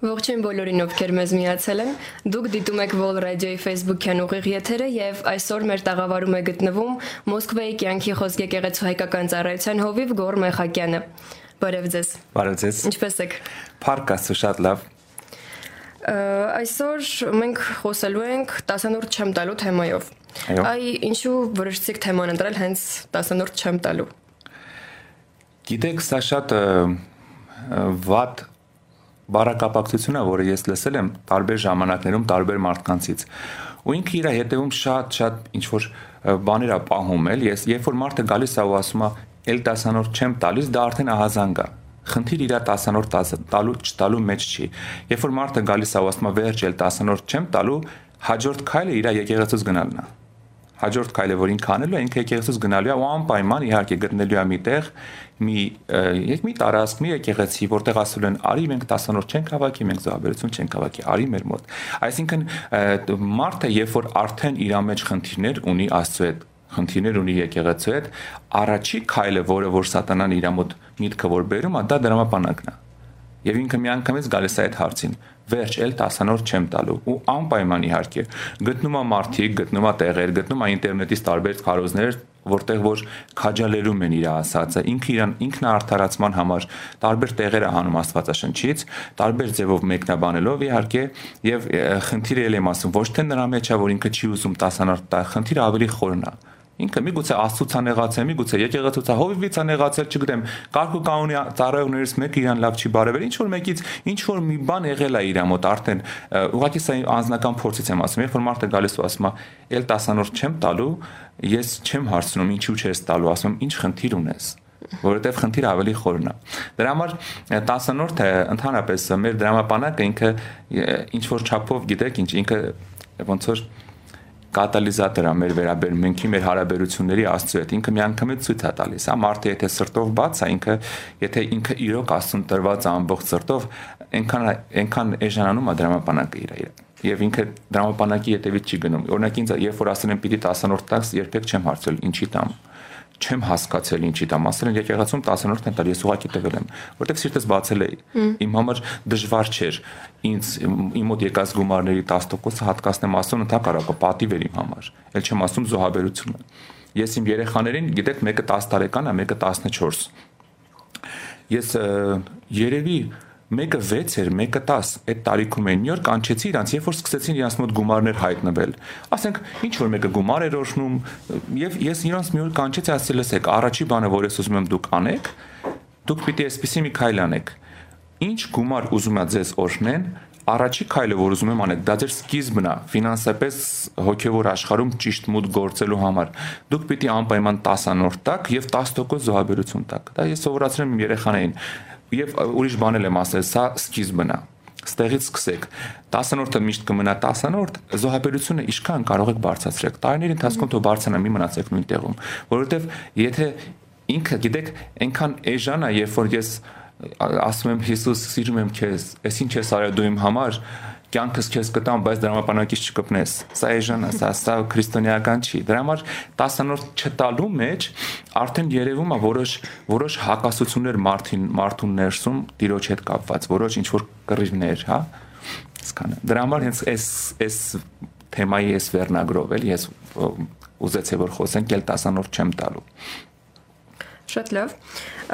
Ողջույն բոլորին, ովքեր մեզ միացել են։ Դուք դիտում եք Vol Radio-ի Facebook-յան ուղիղ եթերը եւ այսօր մեր տաղավարում է գտնվում Մոսկվայի կյանքի խոսք եկեղեցու հայկական ծառայության հովիվ Գոր Մեխակյանը։ Բարև ձեզ։ Բարև ձեզ։ Ինչպե՞ս եք։ Փառք Աստծո, շատ լավ։ Այսօր մենք խոսելու ենք 10-րդ չեմ տալու թեմայով։ Այո։ Այ ինչու որոշեցիք թեման ընտրել հենց 10-րդ չեմ տալու։ Գիտեք, սա շատ վատ բարակապակցություն է, որը ես լսել եմ տարբեր ժամանակներում տարբեր մարդկանցից։ Ու ինքը իր հետևում շատ-շատ ինչ որ բաներ է պահում էլ, ես երբ որ մարդը գալիս է ու ասում է, «Էլ 10-րդ չեմ տալիս», դա արդեն ահազանգ է։ Խնդիր իր 10-րդ տալու չտալու մեջ չի։ Երբ որ մարդը գալիս է ու ասում է, «Վերջ, էլ 10-րդ չեմ տալու», հաջորդ քայլը իր եկեղեցուց գնալն է հաջորդ քայլը որ ինքը անելու է ինքը եկեղեցուց գնալու է ու անպայման իհարկե գտնելու է մի տեղ մի եք մի տարածք մի եկեղեցի որտեղ ասել են արի մենք 10-րդ չենք հավաքի մենք զոհաբերություն չենք հավաքի արի մեր մոտ այսինքն մարդը երբ որ արդեն իր մեջ խնդիրներ ունի աստծո հետ խնդիրներ ունի եկեղեցու հետ առաջի քայլը որը որ սատանան իր մոտ միտքը որ բերում է դա դրամապանակն է Եվ ինքը միանգամից գալիս է այդ հարցին. Վերջ էլ 10-րդ չեմ տալու ու անպայման իհարկե գտնում է մարդիկ, գտնում է տեղեր, գտնում է ինտերնետից տարբեր քարոզներ, որտեղ որ քաջալերում են իր ասածը, ինքը իրան ինքնաարթարացման համար տարբեր տեղեր է հանում Աստվածաշնչից, տարբեր ձևով մեկնաբանելով իհարկե եւ խնդիրը ել եմ ասում, ոչ թե նրա մեջ է, որ ինքը չի ուզում 10-րդ տա, խնդիրը ավելի խորն է Ինքը միգուցե աստծուց է նեղացել, միգուցե եկեղեցուց է հովիվից է նեղացել, չգիտեմ, կարգու կանոնի ծառայողներից մեկը իրան լավ չի բարևել, ինչ որ մեկից ինչ որ մի բան եղել է իր մոտ արդեն ուղղակի սա անձնական փորձից եմ ասում, երբ որ մարդը գալիս ու ասում է, «Էլ 10-րդ չեմ տալու», ես չեմ հարցնում ինչու չես տալու, ասում եմ, «Ինչ խնդիր ունես» որովհետև խնդիրը ավելի խորն է։ Դրա համար 10-րդը ընդհանրապես մեր դրամապանակը ինքը ինչ որ չափով գիտեք, ինչ ինքը ոնց որ կատալիզատոր է մեր վերաբերմունքի, մեր հարաբերությունների Աստծո հետ։ Ինքը միանգամից ցույց է տալիս, հա, մարդը եթե սրտով բաց է, ինքը եթե ինքը իրոք Աստծուն տրված ամբողջ սրտով, այնքան այնքան էժանանում է դրամապանակը իր իր եւ ինքը դրամապանակի հետևից չի գնում։ Օրինակ ինձ երբ որ ասել են պիտի 10-րդ տաքս, երբեք չեմ հարցրել ինչի տամ չեմ հասկացել ինչի տամ ասել են եկեղեցում 10-րդ են տալ ես ուղակի տվել եմ որտեվ սիրտս բացել էի իմ համար դժվար չէր ինձ իմ մոտ եկած գումարների 10%-ը հատկացնեմ ասում ընդհակառակը պատիվ էր իմ համար ել չեմ ասում զոհաբերությունը ես իմ երեխաներին գիտեք մեկը 10 տարեկան է մեկը 14 ես երևի մեկը 6 էր, մեկը 10 այդ տարիքում են Նյու Յորք կանչեցի իրանց, երբ որ սկսեցին իրանց մոտ գումարներ հայտնվել։ Ասենք, ինչ որ մեկը գումար էր օրհնում եւ ես իրանց մի օր կանչեցի, ասեցի, լսեք, առաջի բանը, որ ես ուզում եմ դուք անեք, դուք պիտի այսպեսի մի քայլ անեք։ Ինչ գումար ուզում ա ձեզ օրհնեն, առաջի քայլը, որ ուզում եմ անել, դա ձեր սկիզբն է, ֆինանսապես հոգևոր աշխարհում ճիշտ մուտք գործելու համար։ Դուք պիտի անպայման 10-անորդ տակ եւ 10% զոհաբերություն տակ։ Դա ես սովորացրել եմ իմ երեխաներին եւ ուրիշ բան էլ եմ ասել, սա սկիզբն է։ Ստեղից սկսեք։ 10-րդը միշտ կմնա 10-րդ, զոհաբերությունը ինչքան կարող եք բարձրացրեք։ Տարիների ընթացքում թող բարձրանա մի մնացեք նույն տեղում, որովհետեւ եթե ինքը գիտեք, այնքան էժան է, երբ որ ես ասում եմ Հիսուս, սիրում եմ քեզ, ես ինչ ես արել դու իմ համար, կյանքս քեզ կտամ, բայց դրամապանակից չկպնես։ Սա էժան է, սա սա քրիստոնեական չի։ Դրա համար 10-րդ չտալու մեջ արդեն երևում է որոշ որոշ հակասություններ մարդին մարդուն ներսում տիրոջ հետ կապված, որոշ ինչ որ կռիվներ, հա։ Իսկանը։ Դրա համար հենց այս այս թեմայի այս վերնագրով էլ ես ուզեցի որ խոսենք ել 10-րդ չեմ տալու։ Շատ լավ։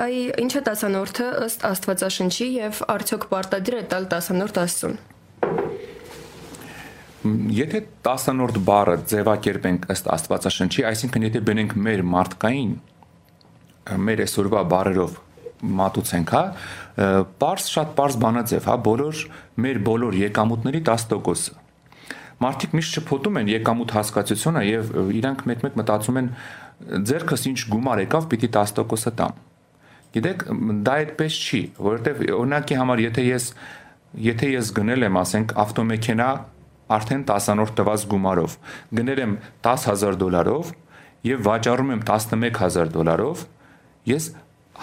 Այ ինչ է 10-րդը ըստ Աստվածաշնչի եւ արդյոք պարտադիր է տալ 10-րդ Աստծուն։ Եթե 10-րդ բառը ձևակերպենք ըստ Աստվածաշնչի, այսինքն եթե բնենք մեր մարդկային մեր այսօրվա բառերով մատուցենք, հա, པարս շատ པարս բանաձև, հա, բոլոր մեր բոլոր եկամուտների 10%-ը։ Մարդիկ միշտ շփոթում են եկամուտ հասկացությունը եւ իրանք մեկ-մեկ մտածում են ձերքս ինչ գումար եկավ, պիտի 10%-ը տամ։ Գիտեք, դա այդպես չի, որովհետեւ օրինակի համար եթե ես եթե ես գնել եմ, ասենք, ավտոմեքենա արդեն 10-րդ տված գումարով, գնել եմ 10000 դոլարով եւ վաճառում եմ 11000 դոլարով, ես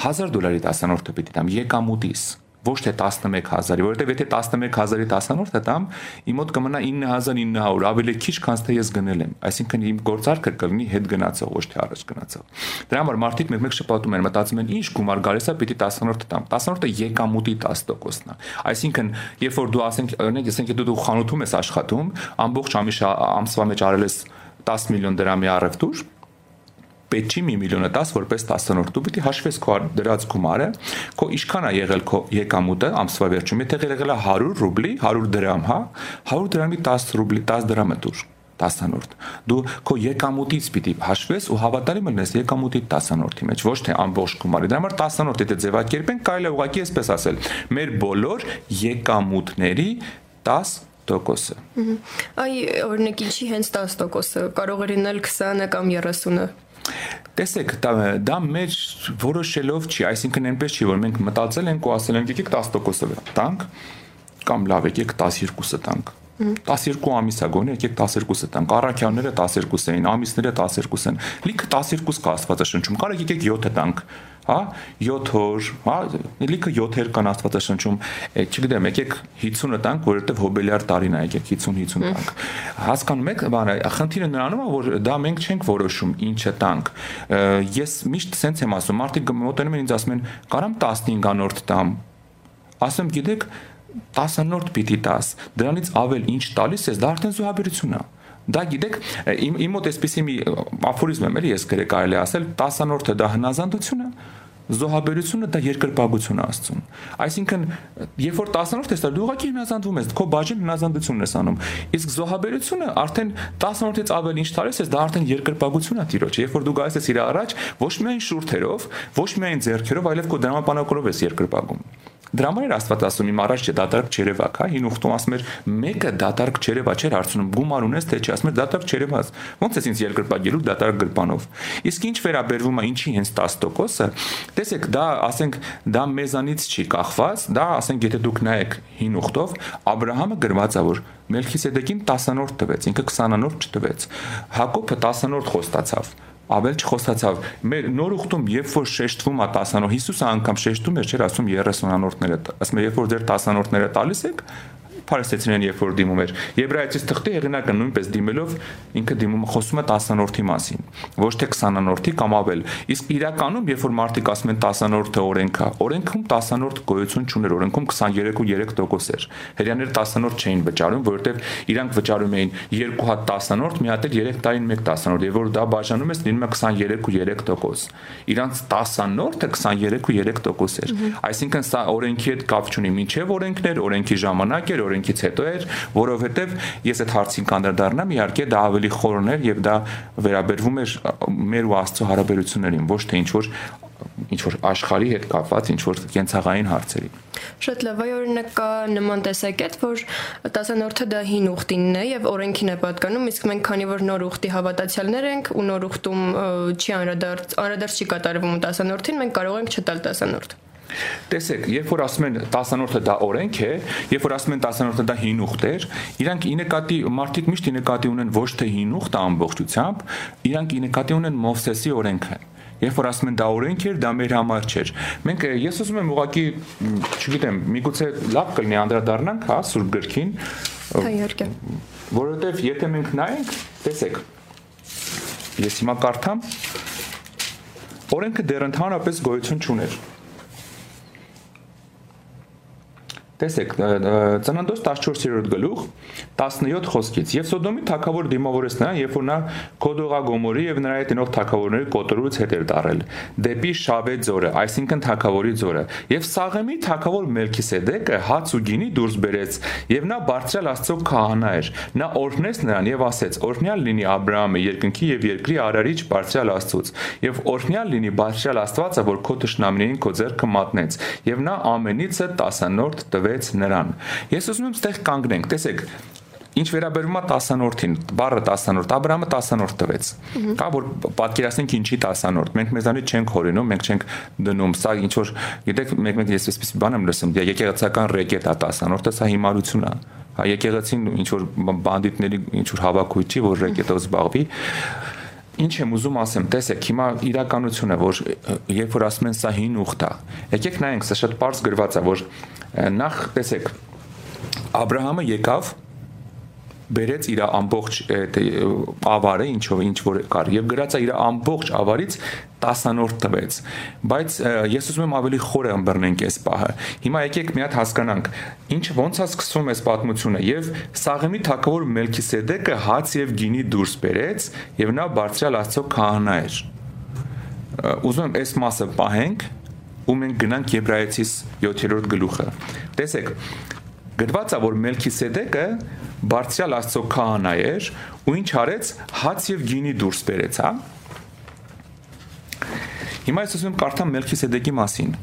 1000 դոլարի 10-րդը պիտի տամ եկամուտիս ոչ թե 11000-ի, որովհետև եթե 11000-ի տասանորդը տամ, իմ մոտ կմնա 9900, ավելի քիչ, քան թե ես գնել եմ։ Այսինքն իմ գործարքը կլինի հետ գնացող, ոչ թե առաջ գնացող։ Դրա համար մարդիկ մեկ-մեկ շփոթում են, մտածում են, ինչ գումար գալիս է, պիտի տասանորդը տամ։ Տասանորդը եկամուտի 10%-ն է։ Այսինքն, երբ որ դու ասենք, օրինակ, ասենք դու խանութում ես աշխատում, ամբողջ ամսվա մեջ արել ես 10 միլիոն դրամի առևտուր, պետք չի 1 միլիոնը 10 որպես 10-րդ դու պիտի հաշվես քո դրած գումարը քո ինչքան է եղել քո եկամուտը ամսվա վերջում եթե եղել է 100 ռուբլի 100 դրամ հա 100 դրամի 10 ռուբլի 10 դրամը դուր տասանորդ դու քո եկամուտից պիտի հաշվես ու հավատարիմ լինես եկամուտի տասանորդի մեջ ոչ թե ամբողջ գումարի դրա համար տասանորդ եթե ձևակերպենք կարելի է ուղղակի այսպես ասել մեր բոլոր եկամուտների 10 տոկոսը։ Այ օրինակ ինչի հենց 10%-ը կարող է լինել 20-ը կամ 30-ը։ Տեսեք, դա, դա մեր որոշելով չի, այսինքն այնպես չի, որ մենք մտածել ենք ու ասել ենք եկեք 10%-ը տանք կամ լավ եկեք 12-ը տանք 12 ամիս է գոնե եկեք 12-ը տանք առաքյանները 12 էին ամիսները 12 են լիքը 12 կա աստվածաշնչում կարող եկեք 7-ը տանք հա 7 օր հա լիքը 7-եր կան աստվածաշնչում չգիտեմ եկեք 50-ը տանք որովհետև հոբելյար տարին է եկեք 50-50 տանք հասկանում եք բանը խնդիրը նրանում է որ դա մենք չենք որոշում ինչը տանք ես միշտ սենց եմ ասում մարդիկ մոտենում են ինձ ասում են կարամ 15-անորդ տամ ասեմ գիտեք 10-նորդ պիտի տաս դրանից ավել ինչ տալիս ես դա արդեն զոհաբերություն է դա գիտեք իմ իմ մոտ էսպիսի մի աֆորիզմ եմ էլի ես գրել կարելի ասել 10-նորդը դա հնազանդություն է զոհաբերությունը դա երկրպագություն է աստծուն այսինքն երբ որ 10-րդ ես դու ուղղակի հնազանդվում ես քո բաժին հնազանդությունն ես անում իսկ զոհաբերությունը արդեն 10-րդից ավել ինչ տարես ես դա արդեն երկրպագություն է տիրոջ երբ որ դու գալիս ես իր առաջ ոչ միայն շուրթերով ոչ միայն ձեռքերով այլև քո դրամապանակորով ես երկրպագում Դրա համար էր Աստված ասում իմ առաջ դատարկ չերևակ, հա, հին ուխտում ասում էր մեկը դատարկ չերևա, չէր հարցնում գումար ունես թե չի, ասում էր դատարկ չերևաս։ Ոնց էս ինձ երկրպագելու դատարկ գրպանով։ Իսկ ինչ վերաբերվում է ինչի հենց 10%-ը, տեսեք, դա ասենք դա մեզանից չի կախված, դա ասենք եթե դուք նայեք հին ուխտով, Աբ รา համը գրված է որ Մելքիսեդեկին 10-անորդ տվեց, ինքը 20-անորդ չտվեց։ Հակոբը 10-անորդ խոստացավ ավել չխոսացավ մեր նոր ուխտում երբ որ շեշտվում է 10-անոց Հիսուսը անգամ շեշտում էր չէր ասում 30-անորդները ասում է երբ որ ձեր 10-անորդները տալիս եք Փարասեցինեն երբ որ դիմում էր։ Եբրայեցիս թղթի հեղինակը նույնպես դիմելով ինքը դիմումը խոսում է 10-անորդի մասին, ոչ թե 20-անորդի կամ ավել։ Իսկ իրականում երբ որ մարդիկ ասում են 10-անորդը օրենք է, օրենքում 10-անորդ գոյություն չուներ, օրենքում 23.3% էր։ Հрьяաները 10-անորդ չէին վճարում, որովհետև իրանք վճարում էին 2 հատ 10-անորդ, մի հատ էլ 3 տարին 1 10-անորդ, եւ որ դա բաժանում ես լինում է 23.3%։ Իրանց 10-անորդը 23.3% էր։ Այսինքն սա օրենքի հետ կապ չունի, ինչեւ օրենքներ, օրենքի ժամանակ էր, օրենքից հետո էր, որովհետև ես այդ հարցին կանդրադառնամ, իհարկե դա ավելի խորն էր եւ դա վերաբերվում էր մեր ու Աստծո հարաբերություններին, ոչ թե ինչ որ ինչ որ աշխարհի հետ կապված ինչ որ կենցաղային հարցերի։ Շատ լավ, այ օրինակ կա նման տեսակետ, որ 10-րդը դա հին ուխտինն է եւ օրենքին է պատկանում, իսկ մենք քանի որ նոր ուխտի հավատացյալներ ենք ու նոր ուխտում չի անդրադարձ, անդրադարձ չի կատարվում 10-րդին, մենք կարող ենք չտալ 10-րդ։ Տեսեք, երբ որ ասում են 10-րդը դա օրենք է, երբ որ ասում են 10-րդը դա հին ուխտ էր, իրանք ի նկատի մարդիկ միշտ ի նկատի ունեն ոչ թե հին ուխտը ամբողջությամբ, իրանք ի նկատի ունեն Մովսեսի օրենքը Երբ որ ասում են դա օրենք էր, դա մեր համար չէր։ Մենք ես ուզում եմ ուղղակի, չգիտեմ, միգուցե լավ կլինի անդրադառնանք, հա, Սուրբ գրքին։ Հա, իհարկե։ Որովհետև եթե մենք նայենք, տեսեք, ես հիմա կարդամ, օրենքը դեռ ընդհանրապես գոյություն չուներ։ Տեսեք, ծննդոց 14-րդ գլուխ 17 խոսքից եւ Սոդոմի թակավոր դիմավորեց նրան, երբ որ նա Գոդողա Գոմորի եւ նրա հետ ինող թակավորների կոտորուց հետ էր տարել դեպի Շավե ձորը, այսինքն թակավորի ձորը։ Եվ Սաղեմի թակավոր Մելքիսեդեկը հաց ու գինի դուրս բերեց, եւ նա բարձրալ Աստծո քահանա էր։ Նա օրհնեց նրան եւ ասեց. Օրհնյալ լինի Աբ รา համը երկնքի եւ երկրի արարիչ բարձրալ Աստծոց, եւ օրհնյալ լինի բարձրալ Աստվածը, որ քո ճշնամիներին քո ձեռքը մատնեց։ Եվ նա ամենիցը 10-նորդ տվեց տվեց նրան։ Ես ուզում եմ ստեղ կանգնենք, տեսեք, Ինչ վերաբերում է 10-նորդին, բառը 10-նորդ, Աբ รา համը 10-նորդ տվեց։ Կա որ պատկերացնենք ինչի 10-նորդ։ Մենք մեզանից չենք հորինում, մենք չենք դնում, սա ինչ որ, գիտեք, մեկ-մեկ ես այսպես բան եմ լսում, եկեղեցական ռեկետ է 10-նորդը, սա հիմարություն է։ Հա եկեղեցին ինչ որ բանդիտների ինչ որ հավաքույթի, որ ռեկետով զբաղվի ինչ եմ ուզում ասեմ, տեսեք, հիմա իրականությունը, որ երբ որ ասում են սա հին ուխտ է, եկեք նայենք, սա շատ པարզ գրված է, որ նախ տեսեք Աբրահամը եկավ բերեց իր ամբողջ ավարը ինչով ինչ որ կար եւ գրածա իր ամբողջ ավարից 10-անորդ տվեց բայց ես ուզում եմ ավելի խորը ըմբռնենք այս պահը հիմա եկեք մի հատ հասկանանք ինչ ոնց է սկսվում այս պատմությունը եւ Սաղեմի թակավոր Մելքիսեդեկը հաց եւ գինի դուրս բերեց եւ նա բարձրալ Աստծո քահանա էր ուզում եմ այս մասը պահենք ու մենք գնանք Եբրայեցիս 7-րդ գլուխը տեսեք գրված է որ Մելքիսեդեկը բարձրալ Աստծո քահանա էր ու ինչ արեց հաց եւ գինի դուրս բերեց, հա։ Հիմա ես ուզում եմ կարդամ Մելքիսեդեկի մասին։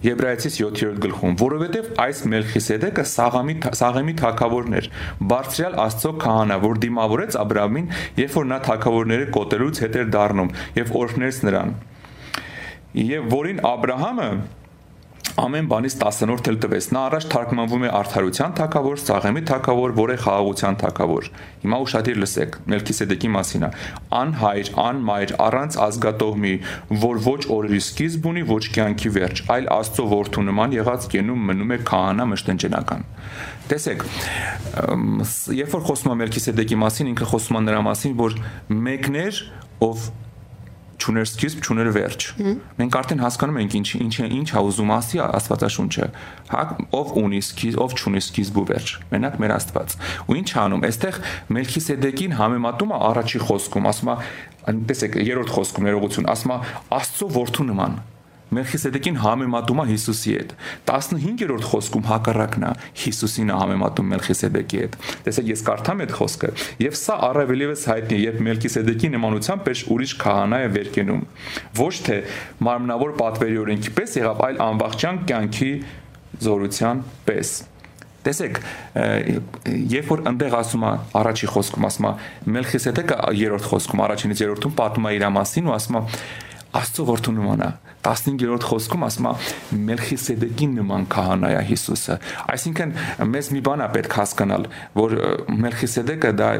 Եբրայեցիս 7-րդ գլխում, որովհետև այս Մելքիսեդեկը Սաղամի Սաղեմի թակավորն էր, բարձրյալ Աստծո քահանա, որ դիմավորեց Աբրահամին, երբ որ նա թակավորները կոտելուց հետ էր դառնում եւ օրհներց նրան։ Եվ որին Աբրահամը ամեն բանից 10-րդ էլ տվեց։ Նա առաջ թարգմանվում է արդարության թակավոր, Սաղեմի թակավոր, որը խաղաղության թակավոր։ Հիմա ուշադիր լսեք Մելքիսեդեկի մասին է։ Անհայր, անմայր, առանց ազգատողմի, որ ոչ օրերի սկիզբ ունի, ոչ կյանքի վերջ, այլ Աստծո որդու նման եղած կենում մնում է քահանա մշտենջենական։ Տեսեք, երբ որ խոսում է Մելքիսեդեկի մասին, ինքը խոսում է նրա մասին, որ մեկն էր, ով ճուներ սկիզբ, ճուներ վերջ։ Մենք արդեն հասկանում ենք ինչ ինչ ինչ է ուզում ասի Աստվածաշունչը։ Հա, ով ունի սկիզբ, ով ճունի սկիզբ ու վերջ։ Մենակ մեր Աստված։ Ու ինչ անում։ Այստեղ Մելքիսեդեկին համեմատում է առաջի խոսքում, ասում է, տեսեք, երրորդ խոսքում ներողություն, ասում է Աստծո որդու նման Մելքիսեդեկին համեմատում է Հիսուսի հետ։ 15-րդ խոսքում հակառակն է. Հիսուսին է համեմատում Մելքիսեդեկի հետ։ Տեսեք, ես կարդամ այդ խոսքը, եւ սա առավելիվս հայտնի է, երբ Մելքիսեդեկի նմանությամբ պես ուրիշ քահանա է վերկենում։ Ոչ թե մարմնավոր պատվերի օրենքի պես եղավ, այլ անվախճան կյանքի զորության պես։ Տեսեք, երբ որ այնտեղ ասում է առաջի խոսքում ասում է Մելքիսեդեկը երրորդ խոսքում առաջինից երրորդում պատմում է իր մասին ու ասում է Աստծո որդու նման է 15-րդ խոսքում ասում է Մելքիսեդեկին նման քահանա է Հիսուսը այսինքն մեզ մի բան է պետք հասկանալ որ Մելքիսեդեկը դա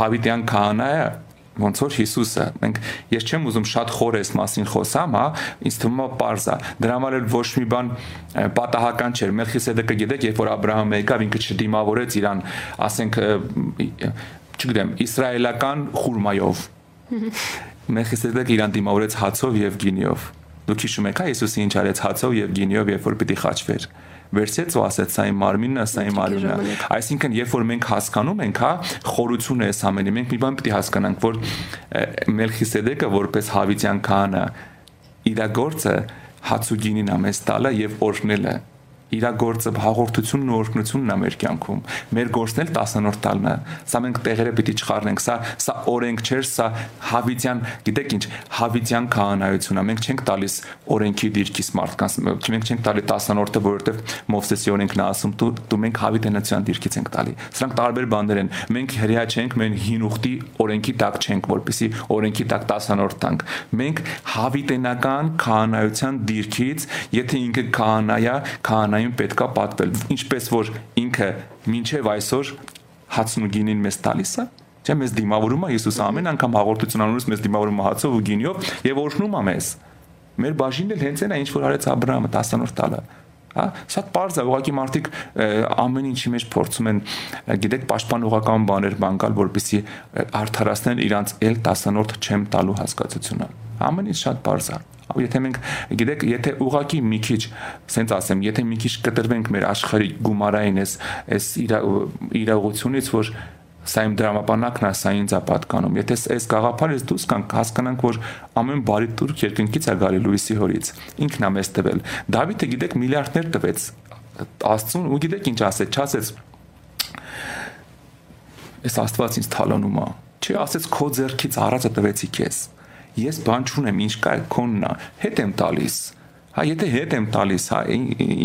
հավիտյան քահանա է ոնց որ Հիսուսը մենք ես չեմ ուզում շատ խոր այս մասին խոսամ, հա, ինձ թվում է པարզա։ Դրա համար էլ ոչ մի բան պատահական չէր։ Մելքիսեդեկը գիտեք, երբ որ Աբրահամը եկավ, ինքը չդիմավորեց իրան, ասենք, չգիտեմ, իսրայելական խուրմայով Մելքիսեդեկը իրան դիմավորեց հացով եւ գինիով։ Դուք հիշում եք, հա Հիսուսը ինչ արեց հացով եւ գինիով, երբ որ պիտի խաչվեր վերցեց ու ասեց սա իմ մարմինն է, սա իմ արյունն է։ Այսինքն, երբ որ մենք հասկանում ենք, հա, խորությունը է ամենի, մենք մի բան պիտի հասկանանք, որ Մելքիսեդեկը որպես հավիտյան քահանա իր գործը հացուգինին է մեզ տալը եւ օրհնելը իր գործը հաղորդությունն ու օրգնությունն է մեր կյանքում մեր գործն էլ տասնորդ տալն է սա մենք տեղերը պիտի չխառնենք սա սա օրենք չէ սա հավիտյան գիտեք ինչ հավիտյան քահանայությունն է մենք չենք տալիս օրենքի դիրքից մարդկանց մենք չենք տալի տասնորդը որովհետև մովսեսի օրենքն է ասում դու դու մենք հավիտենացիան դիրքից ենք տալի սրանք տարբեր բաներ են մենք հрья չենք մենք հին ուխտի օրենքի տակ չենք որպեսի օրենքի տակ տասնորդ տանք մենք հավիտենական քահանայության դիրքից եթե ինքը քահանայա քահանայ Մոնային պետքա պատվել, ինչպես որ ինքը մինչև այսօր հացն ու գինին մեզ տալիս է, չէ՞ մեզ դիմավորում է Հիսուս ամեն անգամ հաղորդություն անունից մեզ դիմավորում է հացով ու գինիով եւ օրհնում է մեզ։ Մեր բաժինն էլ հենց այն է ինչ որ արեց Աբրահամը 10-րդ տալը հա շատ པարզ է ուղղակի մարդիկ ամեն ինչի մեջ փորձում են գիտեք պաշտպանողական բաներ բանկալ որպեսի արդարացնեն իրանց ել 10-րդ չեմ տալու հասկացությունը Ամեն ինչ շատ բարձր է եթե մենք գիտեք, եթե ուղակի մի քիչ, ասենց ասեմ, եթե մի քիչ կտրվենք մեր աշխարհի գումարային այս այս իրողությունից, որ սա իմ դրամապանակն է, սա ինձ է պատկանում։ Եթե այս գաղափարից դուրս կանք, հասկանանք, որ ամեն բարի турք երկնքից է գալի Լուիսի հորից։ Ինքն է մեզ տվել։ Դավիթը գիտեք միլիարդներ տվեց Աստծուն ու գիտեք ինչ ասեց, չասեց Այս Աստված ինձ թալանում է։ Չի ասեց քո ձեռքից առածը տվեցի քեզ ես բան չունեմ, ինչ կա, քոնն է, հետ եմ տալիս։ Հա, եթե հետ եմ տալիս, հա,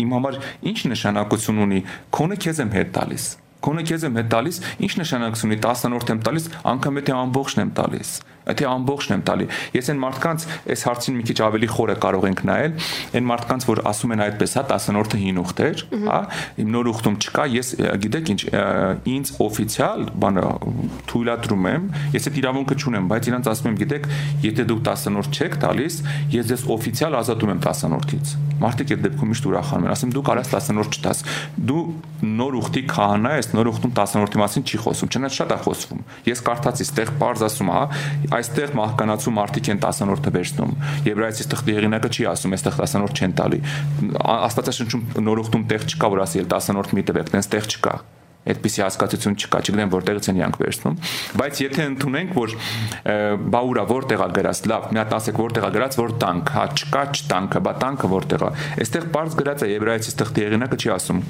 իմ համար ինչ նշանակություն ունի, քոնը քեզ եմ հետ տալիս։ Քոնը քեզ եմ հետ տալիս, ինչ նշանակություն ունի 10-րդ եմ տալիս, անգամ եթե ամբողջն եմ տալիս Եթե ամբողջն եմ տալի։ Ես այն մարդկանց այս հարցին մի քիչ ավելի խորը կարող ենք նայել, այն մարդկանց, որ ասում են այդպես, հա, 10-րդը հին ուխտ էր, հա, իմ նոր ուխտում չկա, ես գիտեք ինչ, ինձ օֆիցիալ բանը թույլատրում եմ, ես այդ իրավունքը չունեմ, բայց իրանց ասում եմ, գիտեք, եթե դուք 10-րդ չեք տալիս, ես ձեզ օֆիցիալ ազատում եմ 10-րդից։ Մարդիկ այդ դեպքում միշտ ուրախանում են, ասում դու կարաս 10-րդ չտաս։ Դու նոր ուխտի քահանա ես, նոր ուխտում 10-րդի մասին չի խոսում, չնայած շատ է խոսվում։ Ես կարդացի, ստեղ բարձ ասում, հա, այստեղ մահկանացու մարդիկ են 10-րդը վերցնում։ Եբրայեցի թղթի հեղինակը չի ասում, այստեղ 10-րդ չեն տալի։ Աստվածաշնչում նորոգտում տեղ չկա, որ ասի 10-րդ մի տվեք, տենց տեղ չկա այդպիսի հասկացություն չկա, չգիտեմ որտեղից են իրանք վերցնում, բայց եթե ընդունենք, որ բա ուրա որտեղ է գրած, լավ, մի հատ ասեք որտեղ է գրած, որ տանկ, հա չկա, չտանքը, բա տանքը որտեղ է։ Այստեղ բարձ գրած է եբրայեցի թղթի հեղինակը չի ասում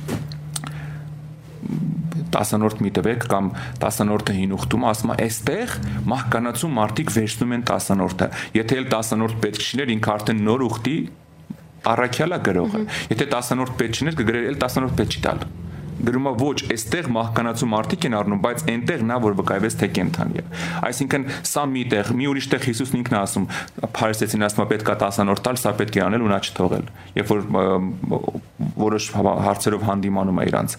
10-րդ մի տվեք կամ 10-րդը հին ուխտում ասում է այստեղ մահկանացու մարդիկ վերցնում են 10-րդը եթե էլ 10-րդ պետք չներ ինքը արդեն նոր ուխտի առաքյալա գրողը եթե 10-րդ պետք չներ կգրեր էլ 10-րդ պետք չի տալ գրում է ոչ, այստեղ մահկանացու մարդիկ են առնում, բայց այնտեղ նա որ վկայվեց թե կենթանի է։ Այսինքն սա մի տեղ, մի ուրիշ տեղ Հիսուսն ինքն է ասում, Փարիսեցին ասում է պետքա 10-րդ տալ, սա պետք է անել ու նա չթողել։ Երբ որ որոշ հարցերով հանդիմանում է իրանց։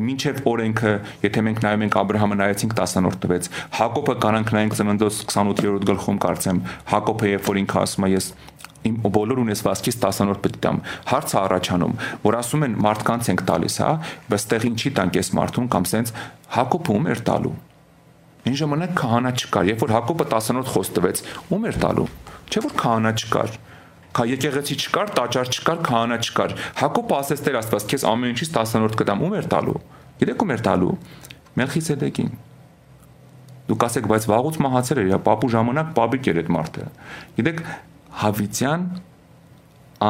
Մինչև օրենքը, եթե մենք նայում ենք Աբ รา համը նայեցինք 10-րդ տվեց։ Հակոբը կանանք նայենք ծննդոց 28-րդ գլխում կարծեմ, Հակոբը երբ որ ինքը ասում է ես իմ բոլոր ունեցվածքից 10-րդ պետք տամ։ Հարցը առաջանում, որ ասում են մարդկանց ենք տալիս, հա, բայց ինչի տանք այս մարդուն կամ սենց Հակոբը ում էր տալու։ Այն ժամանակ քահանա չկար, երբ որ Հակոբը 10-րդ խոս տվեց, ում էր տալու։ Չէ որ քահանա չկար։ Քա եկեղեցի չկար, տաճար չկար, քահանա չկար։ Հակոբը ասեց Տեր Աստված, քեզ ամեն ինչից 10-րդ կտամ, ում էր տալու։ Գիտեք ում էր տալու։ Մելխիսեդեկին։ Դուք ասեք, բայց վաղուց մահացել էր, պապու ժամանակ պապիկ էր այդ մարդը։ Գիտեք, Հավիտյան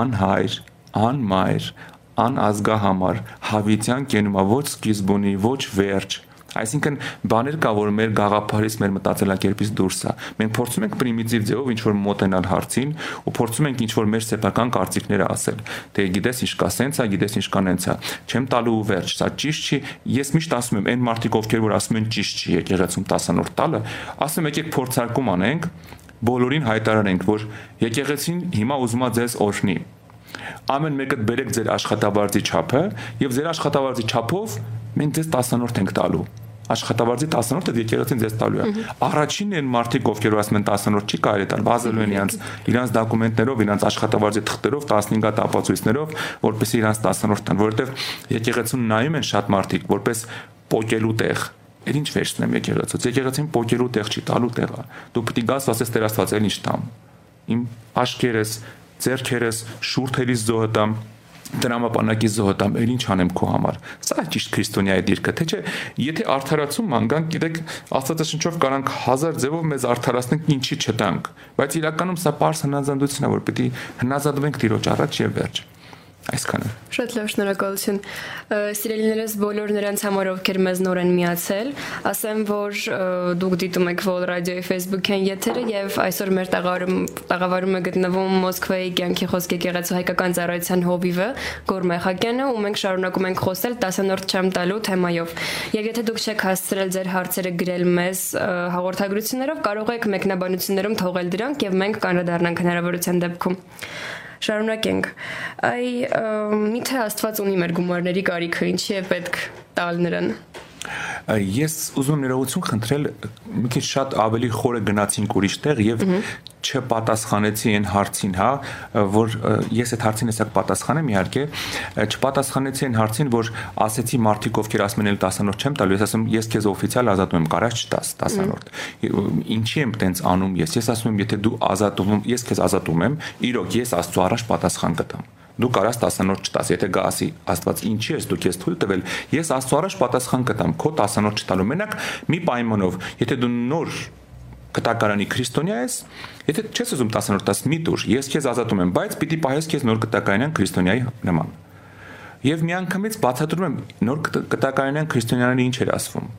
անհայր, անմայր, անազգահամար, Հավիտյան կենումա ոչ սկիզբունի, ոչ վերջ, Այսինքն բաներ կա, որ մեր գաղափարից, մեր մտածելակերպից դուրս է։ Մենք փորձում ենք պրիմիտիվ ձևով ինչ որ մոտենալ հարցին ու փորձում ենք ինչ որ մեր սեփական կարծիքները ասել։ Դե գիտես ինչ կա սենցա, գիտես ինչ կա նենցա։ Չեմ տալու վերջ, սա ճիշտ չի։ Ես միշտ ասում եմ, այն մարդիկ ովքեր որ ասում են ճիշտ չի եկեղեցում 10-րդ տալը, ասում եկեք փորձարկում անենք, բոլորին հայտարարենք, որ եկեղեցին հիմա ուզում է ձեզ օրհնի։ Ամեն մեկը բերեք ձեր աշխատավարձի չափը եւ ձեր աշխատավարձի չափով մենք ձեզ 10-րդ ենք տալու աշխատավարձի 10-րդը եկեղեցին ձեզ տալու է։ Առաջինն են մարդիկ, ովքեր ասում են 10-րդ չի կարելի տալ, վազելու են իրանց իրանց դոկումենտներով, իրանց աշխատավարձի թղթերով, 15-ատ ապացույցներով, որպեսզի իրանց 10-րդ տան, որովհետև եկեղեցուն նայում են շատ մարդիկ, որպես պոկելու տեղ Էլ ինչ վերցնեմ եկեղեցուց։ Եկեղեցին փոկերու տեղ չի, տալու տեղ է։ Դու պիտի գաս ասես Տեր Աստված, էլ ինչ տամ։ Իմ աշկերես, ձերքերես, շուրթերից զոհը տամ, դրամապանակի զոհը տամ, էլ ինչ անեմ քո համար։ Սա ճիշտ քրիստոնյայի դիրքը, թե չէ, եթե արդարացում անգանք, գիտեք, Աստվածաշնչով կարանք հազար ձևով մեզ արդարացնենք, ինչի չտանք, բայց իրականում սա པարս հնազանդություն է, որ պիտի հնազանդվենք Տիրոջ առաջ եւ վերջ այսքանը։ Շատ լավ, շնորհակալություն։ Սիրելիներս բոլոր նրանց համար, ովքեր մեզ նոր են միացել, ասեմ, որ դուք դիտում եք Vol Radio-ի Facebook-յան եթերը եւ այսօր մեր տաղավարում տաղավարում է գտնվում Մոսկվայի կյանքի խոսքի եկեղեցու հայկական ծառայության հովիվը Գոր Մեխակյանը, ու մենք շարունակում ենք խոսել 10-րդ չեմ տալու թեմայով։ Եվ եթե դուք չեք հասցրել ձեր հարցերը գրել մեզ հաղորդագրություններով, կարող եք մեկնաբանություններում թողել դրանք եւ մենք կանրադառնանք հնարավորության դեպքում։ Շարունակենք։ Այ միթե Աստված ունի մեր գումարների կարիքը, ինչի է պետք տալ նրան։ Ես ուզում եմ ներողություն խնդրել, մի քիչ շատ ավելի խորը գնացինք ուրիշ տեղ եւ չպատասխանեցի այն հարցին, հա, որ ես այդ հարցին հեսակ պատասխանեմ իհարկե, չպատասխանեցի այն հարցին, որ ասեցի մարդիկ ովքեր ասում են 10-րդ չեմ տալու, ես ասում ես քեզ օֆիցիալ ազատում եմ, կարաս չտաս 10-րդ։ Ինչի եմ տենց անում ես։ Ես ասում եմ, եթե դու ազատում, ես քեզ ազատում եմ, իրոք ես Աստծո առաջ պատասխան կտամ դու կարաս 10-րդ չտաս, եթե գա ասի Աստված ինչի ես դու քեզ թույլ տվել, ես Աստծո առաջ պատասխան կտամ քո 10-րդ չտալու։ Մենակ մի պայմանով, եթե դու նոր կտակարանի քրիստոնյա ես, եթե չես ուզում 10-րդ տաս մի դուր, ես քեզ ազատում եմ, բայց պիտի պահես քեզ նոր կտակարանյան քրիստոնյայի նման։ Եվ միանգամից բացատրում եմ նոր կտակարանյան քրիստոնյաները ինչ էր ասվում։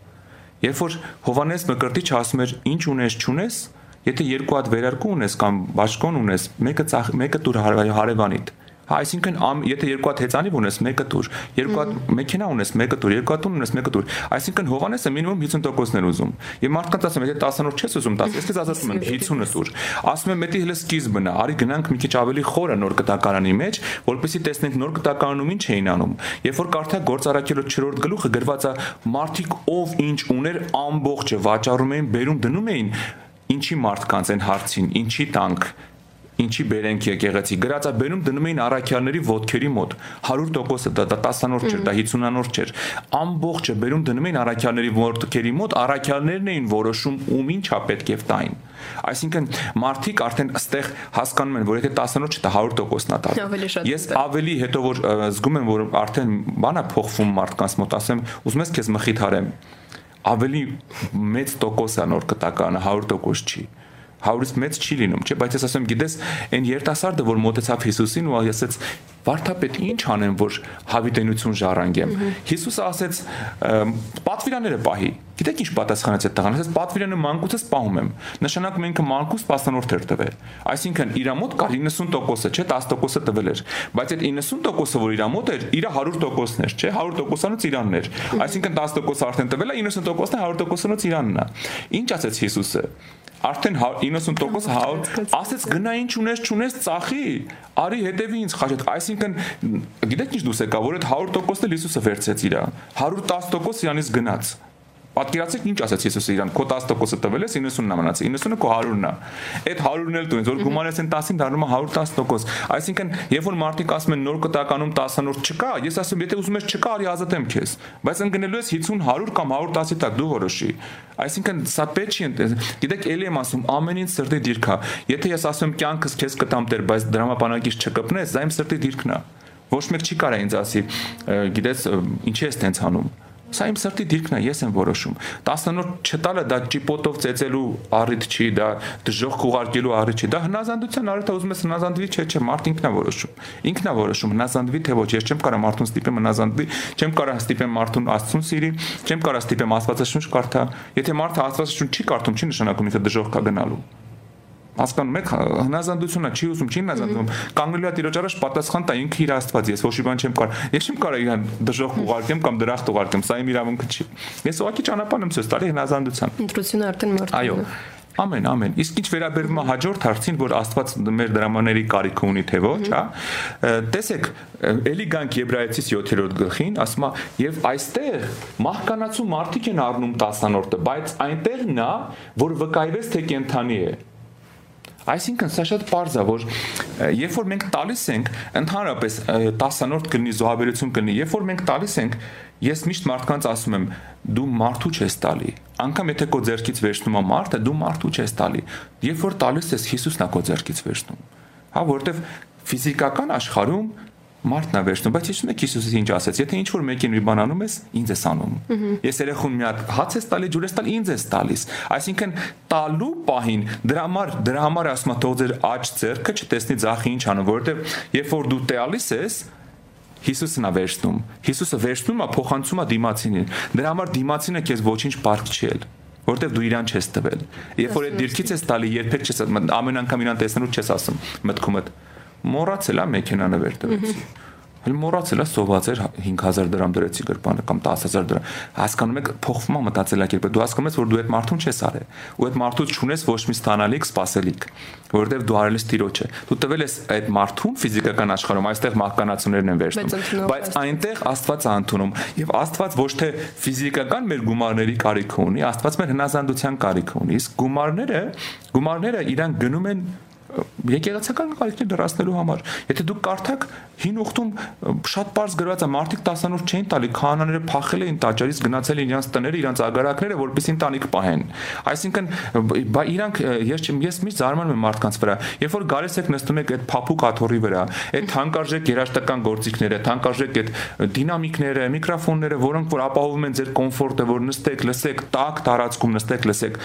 Երբ որ Հովանես Մկրտիչը ասում էր ինչ ունես, չունես, եթե երկու հատ վերարկու ունես կամ բաշխոն ունես, մեկը մեկը դուր հարևանիդ, Այսինքն եթե երկու հատ հեծանիվ ունես, մեկը տուր, երկու հատ մեքենա ունես, մեկը տուր, երկու հատ ունես, մեկը տուր։ Այսինքն Հովանեսը մինիմում 50%-ներ ուզում։ Եվ մարդկանց ասում, եթե 10-ով չես ուզում, 10, ես քեզ ասում եմ 50-ը տուր։ Ասում եմ, մետի հələ սկիզբն է, արի գնանք մի քիչ ավելի խորը նոր կտակարանի մեջ, որպեսզի տեսնենք նոր կտակարանում ինչ էին անում։ Երբ որ կարդա գործարակելը 4-րդ գլուխը գրված է մարդիկ ով ինչ ուներ ամբողջը վաճառում էին, բերում դնում էին ինչի մարդկանց են հարցին, ինչի տանք ինչի բերենք եկեղեցի գրածա բերում դնում էին առաքյալների ոդքերի մոտ 100%-ը դա 10-անորդ չէր դա 50-անորդ չէր ամբողջը բերում դնում էին առաքյալների ոդքերի մոտ առաքյալներն էին որոշում ում ինչա պետք է տային այսինքն մարդիկ արդեն այստեղ հասկանում են որ եթե 10-անոց չտա 100%-ն է տա ես ավելի հետո որ զգում եմ որ արդեն բանա փոխվում մարդկանց մոտ ասեմ ուզում ես քեզ մխիթարեմ ավելի մեծ տոկոս է նոր կտականը 100% չի 100-ից մեծ չի լինում, չէ, բայց ես ասեմ, գիտես, այն երիտասարդը, որ մոտեցավ Հիսուսին ու ասեց, Վարդապետ, ինչ անեմ, որ հավիտենություն ժառանգեմ։ Հիսուսը ասեց, պատվիրանները պահի։ Գիտեք ինչ պատասխանեց այդ տղան, ասեց պատվիրանը մանկուցս պահում եմ։ Նշանակում ինքը մանկուց պաստանորդ էր տվել։ Այսինքն իր մոտ կար 90%-ը, չէ, 10%-ը տվել էր, բայց այդ 90%-ը, որ իր մոտ էր, իր 100%-ն էր, չէ, 100%-անոց իրանն էր։ Այսինքն 10%-ը արդեն տվել է, 90%-ը 100%-անոց իրանն է։ Ինչ ասեց Հիսուսը արդեն 90% 100 ասեց գնա ինչ ունես չունես ծախի արի հետևի ինձ խաչդ այսինքն գիտեք ինչ դուս եկա որ այդ 100%-ը Հիսուսը վերցեց իրա 110% իրանից գնաց Պատկերացրեք ինչ ասաց Հիսուսը իրան, քո 10%-ը տվել ես, 90-ն է մնացել, 90-ը քո 100-ն է։ Այդ 100-ն էլ տունես, որ գումարես են 10-ին դառնում է 110%։ Այսինքն, երբ որ մարդիկ ասում են նոր կտականում 10-նորդ չկա, ես ասում եթե ուզում ես չկա, արի ազատեմ քեզ։ Բայց ընկնելու ես 50, 100 կամ 110-ի տակ դու որոշի։ Այսինքն, սա պետք չի ընտես։ Գիտեք, ելի եմ ասում, ամեն ինչ սրտի դիրք է։ Եթե ես ասում կյանքս քեզ կտամ տեր, բայց դրամապանակից չկպնես, դա իմ սրտի դիրքն է։ Ոչ մեկ չի կարա ինձ ասի, գիտես, ինչի ես տենց անում Սա իմ սրտի դիրքն է, ես եմ որոշում։ 10-նորդ չտալը դա ճիպոտով ծեծելու առիթ չի, դա դժոխ կուղարկելու առիթ չի։ Դա հնազանդության առիթ է, ուզում ես հնազանդվի, չէ, չէ, մարդ ինքն է որոշում։ Ինքն է որոշում հնազանդվի թե ոչ։ Ես չեմ կարող մարդուն ստիպեմ հնազանդվի, չեմ կարող ստիպեմ մարդուն Աստծուն սիրի, չեմ կարող ստիպեմ Աստվածաշունչ կարդա։ Եթե մարդը Աստվածաշունչ չի կարդում, չի նշանակում ինքը դժոխ կա գնալու հասկանում եք հնազանդությունը չի ուզում չի հնազանդվում կանգնելու է տիրոջ առաջ պատասխան տա ինքը իր աստված ես ոչ մի բան չեմ կարող ես չեմ կարող իրան դժոխք ուղարկեմ կամ դրախտ ուղարկեմ սա իմ իրավունքը չի ես ուղղակի ճանապարհ եմ ցույց տալի հնազանդության ընտրությունը արդեն մարդու այո Ամեն, ամեն։ Իսկ ինչ վերաբերում է հաջորդ հարցին, որ Աստված մեր դրամաների կարիք ունի թե ոչ, հա։ Տեսեք, ելի գանք Եբրայեցիս 7-րդ գլխին, ասում է, եւ այստեղ մահկանացու մարդիկ են առնում 10-րդը, բայց այնտեղ նա, որ վկայվեց թե կենթանի է, Այսինքն սա շատ པարզ է, որ երբ որ մենք տալիս ենք, ընդհանրապես 10-րդ կլինի զոհաբերություն կլինի, երբ որ մենք տալիս ենք, ես միշտ մարդկանց ասում եմ, դու մարդու չես տալի։ Անկամ եթե քո ձեռքից վերցնում է մարդը, դու մարդու չես տալի։ Երբ որ տալիս ես, Հիսուսն է քո ձեռքից վերցնում։ Հա, որովհետև ֆիզիկական աշխարհում մարդն է վերջնում, բայց հիշում եք Հիսուսը ինչ ասաց. Եթե ինչ որ մեկին մի բան անում ես, ինձ ես անում։ Ես երեխուն մի հատ հաց ես տալի, ջուր ես տալի, ինձ ես տալիս։ Այսինքն տալու պահին դրա համար դրա համար ասում եմ թող ձեր աճ ձեռքը չտեսնի ձախի ինչ անում, որովհետև երբ որ դու տալիս ես, Հիսուսն է վերցնում։ Հիսուսը վերցնում է, փոխանցում է դիմացինին։ Դրա համար դիմացինը քեզ ոչինչ պարկ չի ել որտեվ դու իրան չես տվել։ Երբ որ այդ դիրքից ես տալի, երբեք չես ամեն անգամ իրան տեսնելու չես ասում մտքումդ մոռացել է մեքենանը վերտվեցի։ Հəլ մոռացել է սոված էր հա, 5000 դրամ դրեցի գրպանը կամ 10000 դրամ։ Հասկանում եք, փոխվում է մտածելակերպը։ Դու հասկանում ես, որ դու այդ մարդուն չես արել։ Ու այդ մարդու չունես ոչ մի ստանալիք, սпасելիք, որովհետև դու արել ես տիրոջը։ Դու տվել ես այդ մարդուն ֆիզիկական աշխարհում, այստեղ մահկանացումներն են վերջնում, բայց այնտեղ Աստված է ընդունում։ Եվ Աստված ոչ թե ֆիզիկական մեր գումարների կարիք ունի, Աստված մեր հնազանդության կարիք ունի։ Իսկ գումարները, գումարները իրան գնում են եկեղեցական կարիքներ դրացնելու համար։ Եթե դուք կարդաք հին ուխտում շատ པարզ գրված է մարդիկ 10-նորդ չէին տալի, քահանաները փախել էին տաճարից, գնացել իրենց տները, իրենց ագարակները, որպեսզի ընտանիք պահեն։ Այսինքն բա իրանք ես ես միշտ զարմանում եմ մարդկանց վրա։ Երբ որ գալիս եք նստում եք այդ փափուկ աթոռի վրա, այդ թանկարժեք երաժշտական գործիքները, թանկարժեք այդ դինամիկները, միկրոֆոնները, որոնք որ ապահովում են ձեր կոմֆորտը, որ նստեք, լսեք, տակ տարածքում նստեք, լսեք։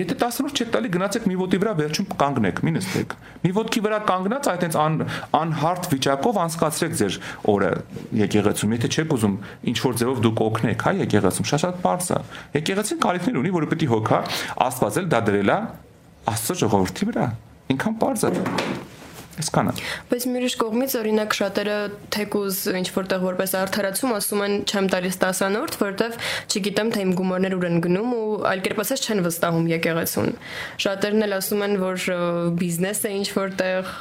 Եթե 10-նորդ չեք տալի, գնացեք մի ոտի վրա վերջում կանգնեք, մի նստեք։ Մի ոտքի վրա կանգնած այդտենց ան, անհարթ վիճակով անցկացրեք ձեր օրը եկեղեցում։ Եթե չեք ուզում ինչ որ ձևով դուք օգնեք, հա, եկեղեցում շատ-շատ բարձ է։ Եկեղեցին կարիքներ ունի, որը պետք է հոգա, Աստված էլ դա դրել է Աստծո ժողովրդի վրա։ Ինքան բարձ է։ Այսքանը։ Բայց մյուրիշ կողմից օրինակ շատերը թեկուզ ինչ որտեղ որպես արդարացում ասում են չեմ տալիս տասանորդ, որտեվ չգիտեմ թե իմ գումարներ ուր են գնում ու այլ կերպ ասած չեն վստահում եկեղեցուն։ Շատերն էլ ասում են, որ բիզնես է ինչ որտեղ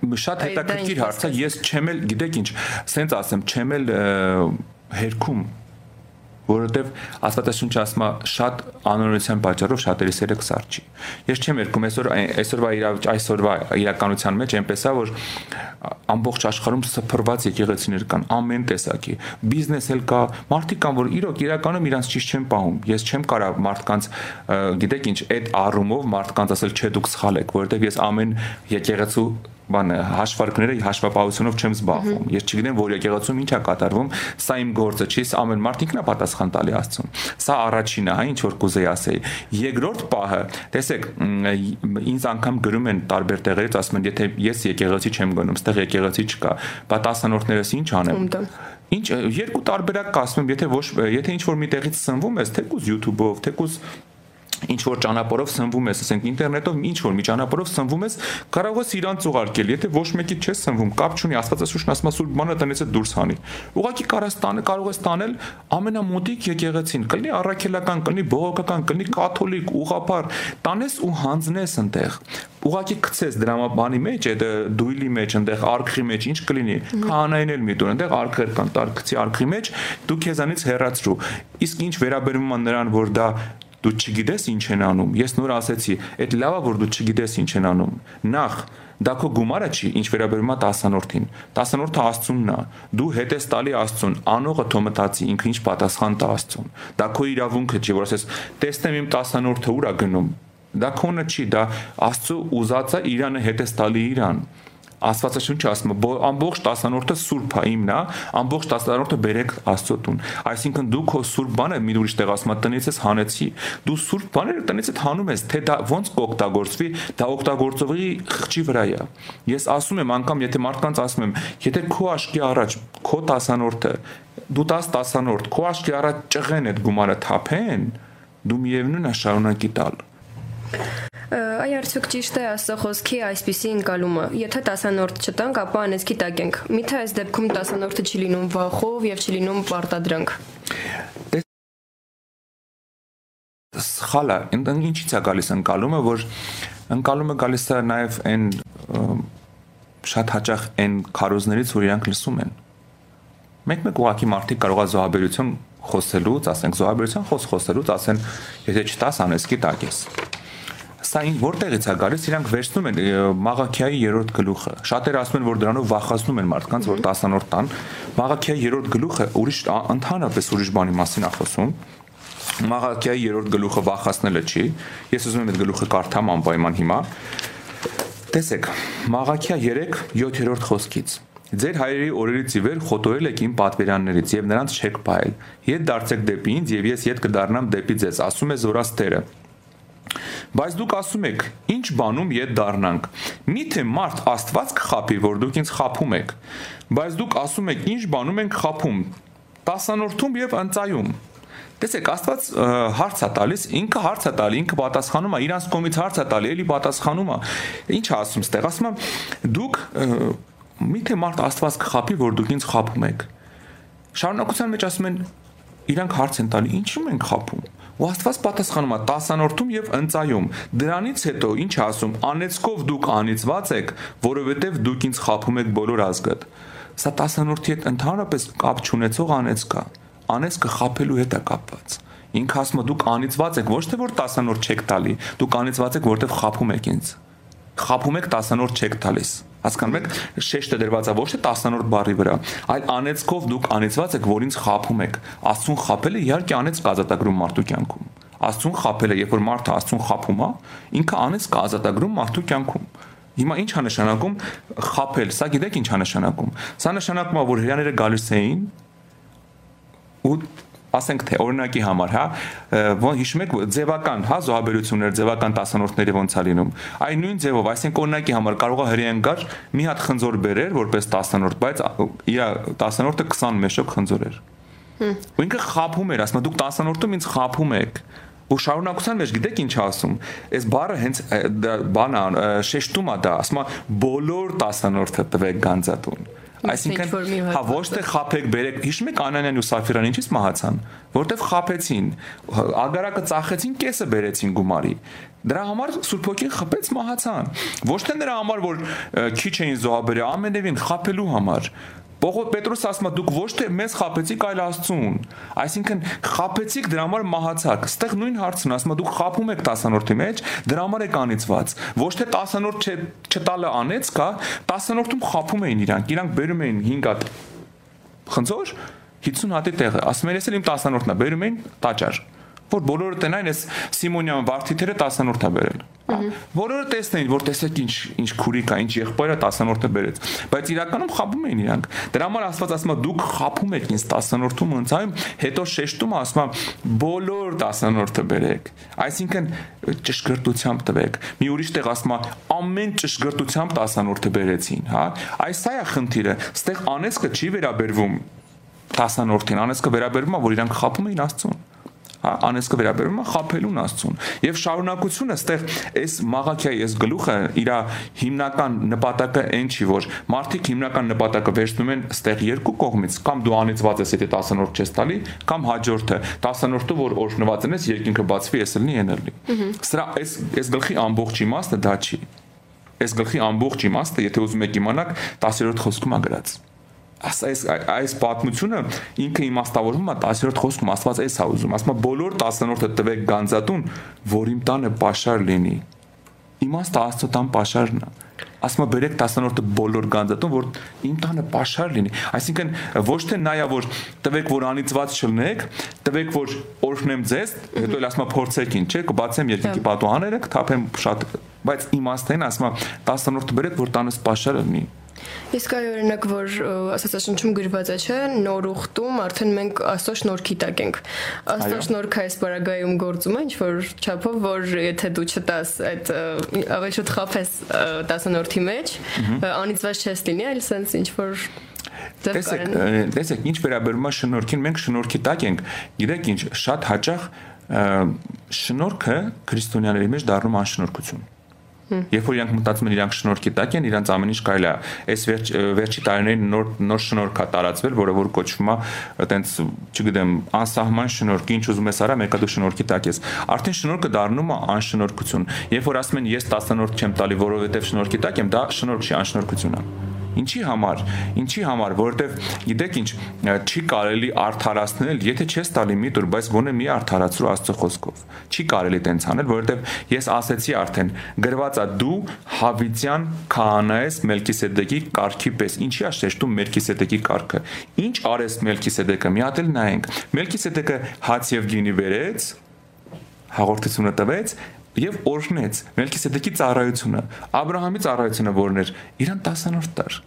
շատ հետաքրքիր հարց է ես չեմ էլ գիտեք ինչ սենց ասեմ չեմ էլ հերքում որովհետև Աստվածաշունչը ասում է շատ անօրինության պատճառով շատերի սերը կսարճի։ Ես չեմ երկում այսօր այսօրվա այսօրվա իրականության մեջ այնպես է որ ամբողջ աշխարհում սփռված եկեղեցիներ կան ամեն տեսակի բիզնես էլ կա մարդիկ կան որ իրոք իրականում իրանց ճիշտ չեն պահում ես չեմ կարող մարդկանց գիտեք ինչ այդ առումով մարդկանց ասել չէ դուք սխալ եք որովհետև ես ամեն եկեղեցու բանը հաշվարկները հաշվապահությունով չեմ զբաղվում։ Ես չգիտեմ, որ եկեղեցում ինչ է կատարվում, սա իմ գործը չի, ամեն մարդ ինքն է պատասխան տալի Աստծուն։ Սա առաջինը, հա, ինչ որ կուզեի ասեի։ Երկրորդ պահը, տեսեք, ինձ անգամ գրում են տարբեր տեղերից, ասում են, եթե ես եկեղեցի չեմ գնում, ստեղ եկեղեցի չկա, բա տասանորդներս ինչ անեմ։ Ինչ երկու տարբերակ կասում եթե ոչ եթե ինչ որ մի տեղից սնվում ես, թեկուզ YouTube-ով, թեկուզ ինչ որ ճանապարհով սնվում ես, ասենք ինտերնետով ինչ որ մի ճանապարհով սնվում ես, կարող ես իրան ծուղարկել, եթե ոչ մեկի չես սնվում, կապ չունի, Աստվածաշունչն ասում է սուրբ բանը տնից է դուրս հանի։ Ուղղակի կարաս տանը կարող ես տանել ամենամոտիկ եկեղեցին, կլինի առաքելական, կլինի բողոքական, կլինի կաթոլիկ, ուղղափառ, տանես ու հանձնես այնտեղ ուղակի գցես դրամաբանի մեջ, այդ դույլի մեջ, այնտեղ արքրի մեջ ինչ կլինի, քահանային էլ մի դուր, այնտեղ արքեր կան, տարկցի արքրի մեջ, դու քեզանից հեռացրու։ Իսկ ինչ վերաբերում է նրան, որ դա դու չգիտես ինչ են անում։ Ես նոր ասեցի, այդ լավա որ դու չգիտես ինչ են անում։ Նախ դա քո գումարը չի, ինչ վերաբերում է 10-որդին։ 10-որդը Աստծունն է։ Դու հետ ես տալի Աստծուն, անողը թո մտածի, ինքը ինչ պատասխան տա Աստծուն։ Դա քո իրավունքը չի, որ ասես, տեսնեմ իմ 10-որդը ուր է գնում։ Դա քոնը չի, դա Աստծո ուզածը Իրանը հետ ես տալի Իրան։ Աստվածաշունչը ասում է ամբողջ 10-րդը սուրբ է իմն է, ամբողջ 10-րդը բերեք Աստծո տուն։ Այսինքն դու քո սուրբ բանը մի ուրիշ տեղ ասում է տնից ես հանեցի։ Դու սուրբ բաները տնից ես հանում ես, թե դա ոնց կօգտագործվի, դա օգտագործողի խղճի վրա է։ Ես ասում եմ անգամ եթե մարդկանց ասում եմ, եթե քո աշկի առաջ քո 10-րդը դու 10 10-րդ քո աշկի առաջ ճղեն այդ գումարը թափեն, դու միևնույն է շարունակի տալ Այ արդյոք ճիշտ է ասո խոսքի այսպիսի ընկալումը։ Եթե 10-րդ չտանք, ապա անեցքի տակ ենք։ Միթե այս դեպքում 10-րդը չի լինում վախով եւ չի լինում պարտադրանք։ Սխալա, ինչի՞ց է գալիս ընկալումը, որ ընկալումը գալիս է նաեւ այն շատ հաճախ այն քարոզներից, որ իրանք լսում են։ Մեկ-մեկ ուղակի մարդիկ կարող է զոհաբերություն խոսելուց, ասենք զոհաբերության խոս խոսելուց ասեն, եթե չտաս անեսքի տակ ես սա որտեղից է գալիս իրանք վերցնում են Մաղաքիայի երրորդ գլուխը շատերը ասում են որ դրանով վախացնում են մարդկանց որ 10-րդ տան Մաղաքիայի երրորդ գլուխը ուրիշ ընդհանրապես ուրիշ բանի մասին է խոսում Մաղաքիայի երրորդ գլուխը վախացնելը չի ես ուզում եմ այդ գլուխը կարդամ անպայման հիմա տեսեք Մաղաքիա 3 7-րդ խոսքից. Ձեր հայրերի օրերից ի վեր խոտորել եք իմ պատվերաններից եւ նրանց չեք փայել։ Ետ դարձեք դեպի ինձ եւ ես ետ կդառնամ դեպի ձեզ, ասում է Զորաստերը։ Բայց դուք ասում եք, ինչ բանում ետ դառնանք։ Միթե մարդ Աստված կխապի, որ դուք ինձ խափում եք։ Բայց դուք ասում եք, ինչ բանում ենք խափում։ Տասանորդում եւ ընծայում։ Տեսեք, Աստված հարց է տալիս, ինքը հարց է տալի, ինքը պատասխանում է, իրանց կողմից հարց է տալի, էլի պատասխանում է։ Ինչ է ասում ստեղ, ասում է դուք միթե մարդ Աստված կխապի, որ դուք ինձ խափում եք։ Շարունակության մեջ ասում են իրանք հարց են տալի, ինչու ենք խափում։ Ու Աստված պատասխանում է 10-որդում եւ ընծայում։ Դրանից հետո ինչ ասում, անեցկով դուք անիծված եք, որովհետեւ դուք ինձ խափում եք բոլոր ազգդ։ Սա 10-որդի հետ ընդհանրապես կապ չունեցող անեց կա։ Անեցքը խափելու հետ է կապված։ Ինքը ասում է դուք անիծված եք, ոչ թե որ 10-որդ չեք տալի, դուք անիծված եք, որովհետեւ խափում եք ինձ խափում եք 10-նորդ չեք տալիս հասկանում եք շեշտը դրված է ոչ թե 10-նորդ բարի վրա այլ անեցքով դուք անեցված եք որ ինձ խափում եք աստուն խափելը իհարկե անեց կազատագրում մարդու կյանքում աստուն խափելը երբ որ մարդը աստուն խափում է ինքը անեց կազատագրում մարդու կյանքում Հիմա ի՞նչ է նշանակում խափել։ Սա գիտեք ի՞նչ է նշանակում։ Սա նշանակում է, որ հրաները գալիս էին ու ասենք թե օրինակի համար, հա, ոնց հիշում եք ձևական, հա, զոհաբերություններ, ձևական տասանորդների ոնց է լինում։ Այն նույն ձևով, այսինքն օրինակի համար կարող է հրեան գար մի հատ խնձոր բերեր որպես տասանորդ, բայց իր տասանորդը 20 մեշոկ խնձոր էր։ Ու ինքը խափում էր, ասում դուք տասանորդում ինձ խափում եք ու շարունակության մեջ գիտեք ինչ ասում այս բառը հենց բանա շեշտում է դա ասում է բոլոր տասնորդը տվեք գանձատուն Այսինքն հա ոչ թե խափեք բերեք հիշում եք Անանյանն ու Սաֆիրան ինչից մահացան որտեվ խափեցին ագարակը ծախեցին կեսը բերեցին գումարի Դրա համար Սուրբ ոգին խփեց մահացան։ Ոչ թե նրա համար, որ քիչ էին զոհաբերել, ամենևին խափելու համար։ Պողոս Պետրոս ասում է դուք ոչ թե մեզ խափեցիք, այլ Աստծուն։ Այսինքն խափեցիք դրա համար մահացաք։ Ստեղ նույն հարցն ասում է դուք խափում եք 10-րդի մեջ, դրա համար եք անիծված։ Ոչ թե 10-րդ չտալը անեց կա, 10-րդում խափում էին իրանք, իրանք բերում էին 5 հատ խնձոր 50 հատի տեղը։ Ասում են, ես էլ իմ 10-րդն է, բերում էին տաճար որ բոլորը տնային այս Սիմոնյան վարդիթերը 10-րդա բերել։ Բոլորը տեսնեին, որ տեսեք ինչ ինչ քուրիկ է, ինչ եղբայրը 10-րդը բերեց, բայց իրականում խաբում էին իրանք։ Դրա համար Աստված ասում է դուք խափում եք ինձ 10-րդում ընծայում, հետո շեշտում ասում է բոլոր 10-րդը բերեք։ Այսինքն ճշգրտությամբ տվեք։ Մի ուրիշ տեղ ասում է ամեն ճշգրտությամբ 10-րդը բերեցին, հա։ Այս սա է խնդիրը։ Ստեղ անեսքը չի վերաբերվում 10-րդին, անեսքը վերաբերվում է, որ իրանք խափում էին Աստծուն հա անեսկը վերաբերում է խափելուն աստծուն եւ շարունակությունը ստեղ այս մաղաքիայի այս գլուխը իր հիմնական նպատակը այն չի որ մարդիկ հիմնական նպատակը վերցնում են ստեղ երկու կողմից կամ դու անիծված ես եթե 10-րդ չես տալի կամ հաջորդը 10-րդը որ օրհնված ես երկինքը բացվի ես լինի էներլի սրա այս այս գլխի ամբողջ իմաստը դա չի այս գլխի ամբողջ իմաստը եթե ուզում եք իմանաք 10-րդ խոսքում ա գրած այս այս պատմությունը ինքը իմաստավորվում է 10-րդ խոսքում Աստված էս է ուզում ասում է բոլոր 10-րդը տվեք գանձատուն որ իմ տանը պաշար լինի իմաստը Աստծո տան պաշարն է ասում է բերեք 10-րդը բոլոր գանձատուն որ իմ տանը պաշար լինի այսինքն ոչ թե նայա որ տվեք որ անիծված չլնեք տվեք որ օրհնեմ ձեզ հետո էլ ասում է փորձեք ինչ չէ կբացեմ երկինքի պատուհանները կթափեմ շատ բայց իմաստեն ասում է 10-րդը բերեք որ տանս պաշարը լինի Իսկ այ օրինակ որ Աստվածաշնչում գրված է, չէ, նոր ուխտում արդեն մենք Աստծո շնորհքի տակ ենք։ Աստծո շնորհքը այս բարագայում գործում է, ինչ որ չափով, որ եթե դու չտաս այդ ավելի շուտ խափես 10-րդի մեջ, անիծված չես լինի, այլ sense ինչ որ Տեսեք, տեսեք, ինչ վերաբերում է շնորհքին, մենք շնորհքի տակ ենք։ Գիտեք ինչ, շատ հաճախ շնորհքը քրիստոնյաների մեջ դառնում անշնորհքություն Երբ որ իրանք մտածում են իրանք շնորհքի տակ են, իրանք ամեն ինչ կարելի է։ Այս վերջ վերջի տարիներին նոր նոր շնորհք է տարածվել, որը որ կոչվում է այտենց, չգիտեմ, անսահման շնորհք, ինչ ուզում ես արա, մեկը դու շնորհքի տակ ես։ Արդեն շնորհքը դառնում է անշնորհքություն։ Երբ որ ասում են ես 10-րդ չեմ տալի, որովհետև շնորհքի տակ եմ, դա շնորհք չի, անշնորհքություն է։ Ինչի համար։ Ինչի համար, որովհետև գիտեք ինչ, չի կարելի արդարացնել, եթե չես տալի մի տուր, բայց գոնե մի արդարացրու Աստծո խոսքով։ Չի կարելի տենց անել, որովհետև ես ասեցի արդեն, գրված է դու Հավիցյան քահանա ես Մելքիսեդեկի կարգի պես։ Ինչի է շեշտում Մելքիսեդեկի կարգը։ Ինչ արես Մելքիսեդեկը։ Մի հատ էլ նայենք։ Մելքիսեդեկը հաց եւ գինի վերեց, հաղորդությունը տվեց եւ օրհնեց Մելքիսեդեկի ծառայությունը, Աբրահամի ծառայությունը որն էր, իրան 10-րդ տար։